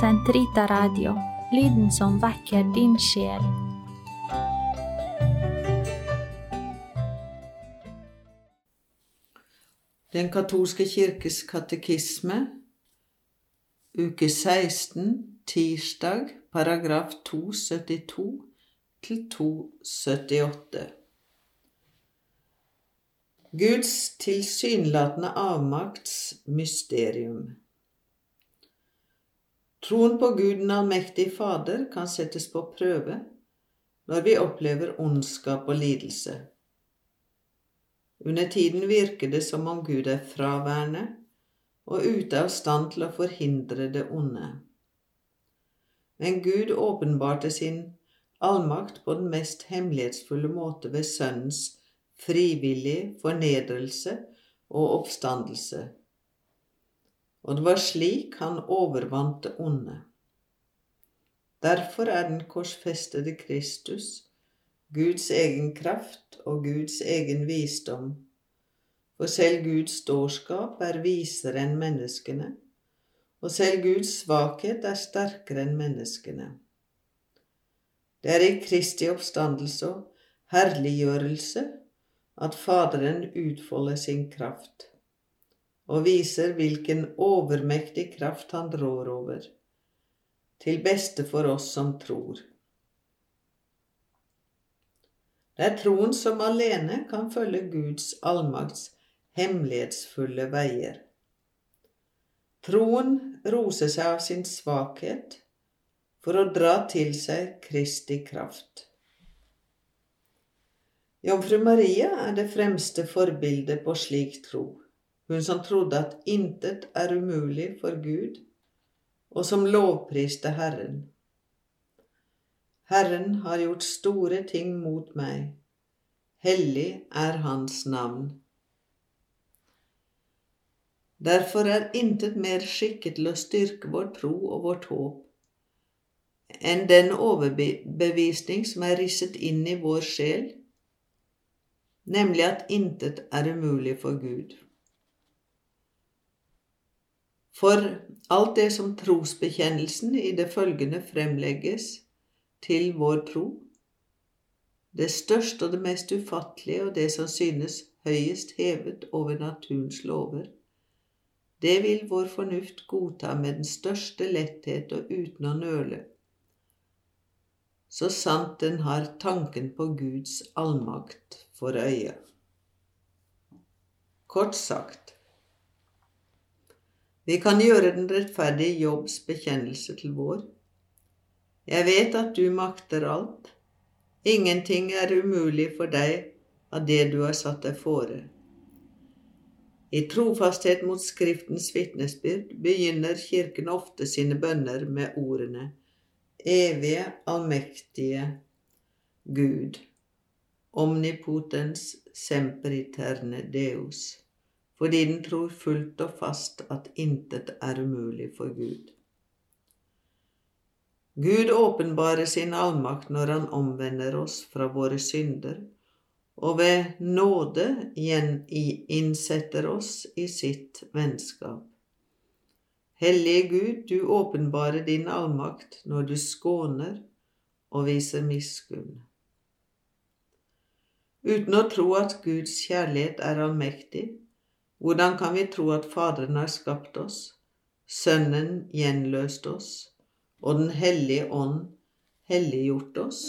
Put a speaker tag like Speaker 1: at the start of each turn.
Speaker 1: Sentrita Radio, lyden som vekker din sjel.
Speaker 2: Den katolske kirkes katekisme, uke 16, tirsdag, paragraf 272 til 278. Guds tilsynelatende avmakts mysterium. Troen på Gud den allmektige Fader kan settes på prøve når vi opplever ondskap og lidelse. Under tiden virker det som om Gud er fraværende og ute av stand til å forhindre det onde. Men Gud åpenbarte sin allmakt på den mest hemmelighetsfulle måte ved Sønnens frivillige fornedrelse og oppstandelse. Og det var slik han overvant det onde. Derfor er den korsfestede Kristus Guds egen kraft og Guds egen visdom. For selv Guds dårskap er visere enn menneskene, og selv Guds svakhet er sterkere enn menneskene. Det er i Kristi oppstandelse og herliggjørelse at Faderen utfolder sin kraft, og viser hvilken overmektig kraft han rår over, til beste for oss som tror. Det er troen som alene kan følge Guds allmakts hemmelighetsfulle veier. Troen roser seg av sin svakhet for å dra til seg Kristi kraft. Jomfru Maria er det fremste forbildet på slik tro, hun som trodde at intet er umulig for Gud, og som lovpriste Herren. Herren har gjort store ting mot meg. Hellig er Hans navn. Derfor er intet mer skikket til å styrke vår tro og vårt håp enn den overbevisning som er risset inn i vår sjel, nemlig at intet er umulig for Gud. For alt det som trosbekjennelsen i det følgende fremlegges, til vår tro. Det største og det mest ufattelige og det som synes høyest hevet over naturens lover, det vil vår fornuft godta med den største letthet og uten å nøle, så sant den har tanken på Guds allmakt for øye. Kort sagt, vi kan gjøre den rettferdige jobbs bekjennelse til vår, jeg vet at du makter alt. Ingenting er umulig for deg av det du har satt deg fore. I trofasthet mot Skriftens vitnesbyrd begynner Kirken ofte sine bønner med ordene Evige, allmektige Gud, omnipotens semperiterne Deus, fordi den tror fullt og fast at intet er umulig for Gud. Gud åpenbarer sin allmakt når han omvender oss fra våre synder, og ved nåde innsetter oss i sitt vennskap. Hellige Gud, du åpenbarer din allmakt når du skåner og viser miskunn. Uten å tro at Guds kjærlighet er allmektig, hvordan kan vi tro at Faderen har skapt oss, Sønnen gjenløst oss, og Den hellige ånd helliggjort oss?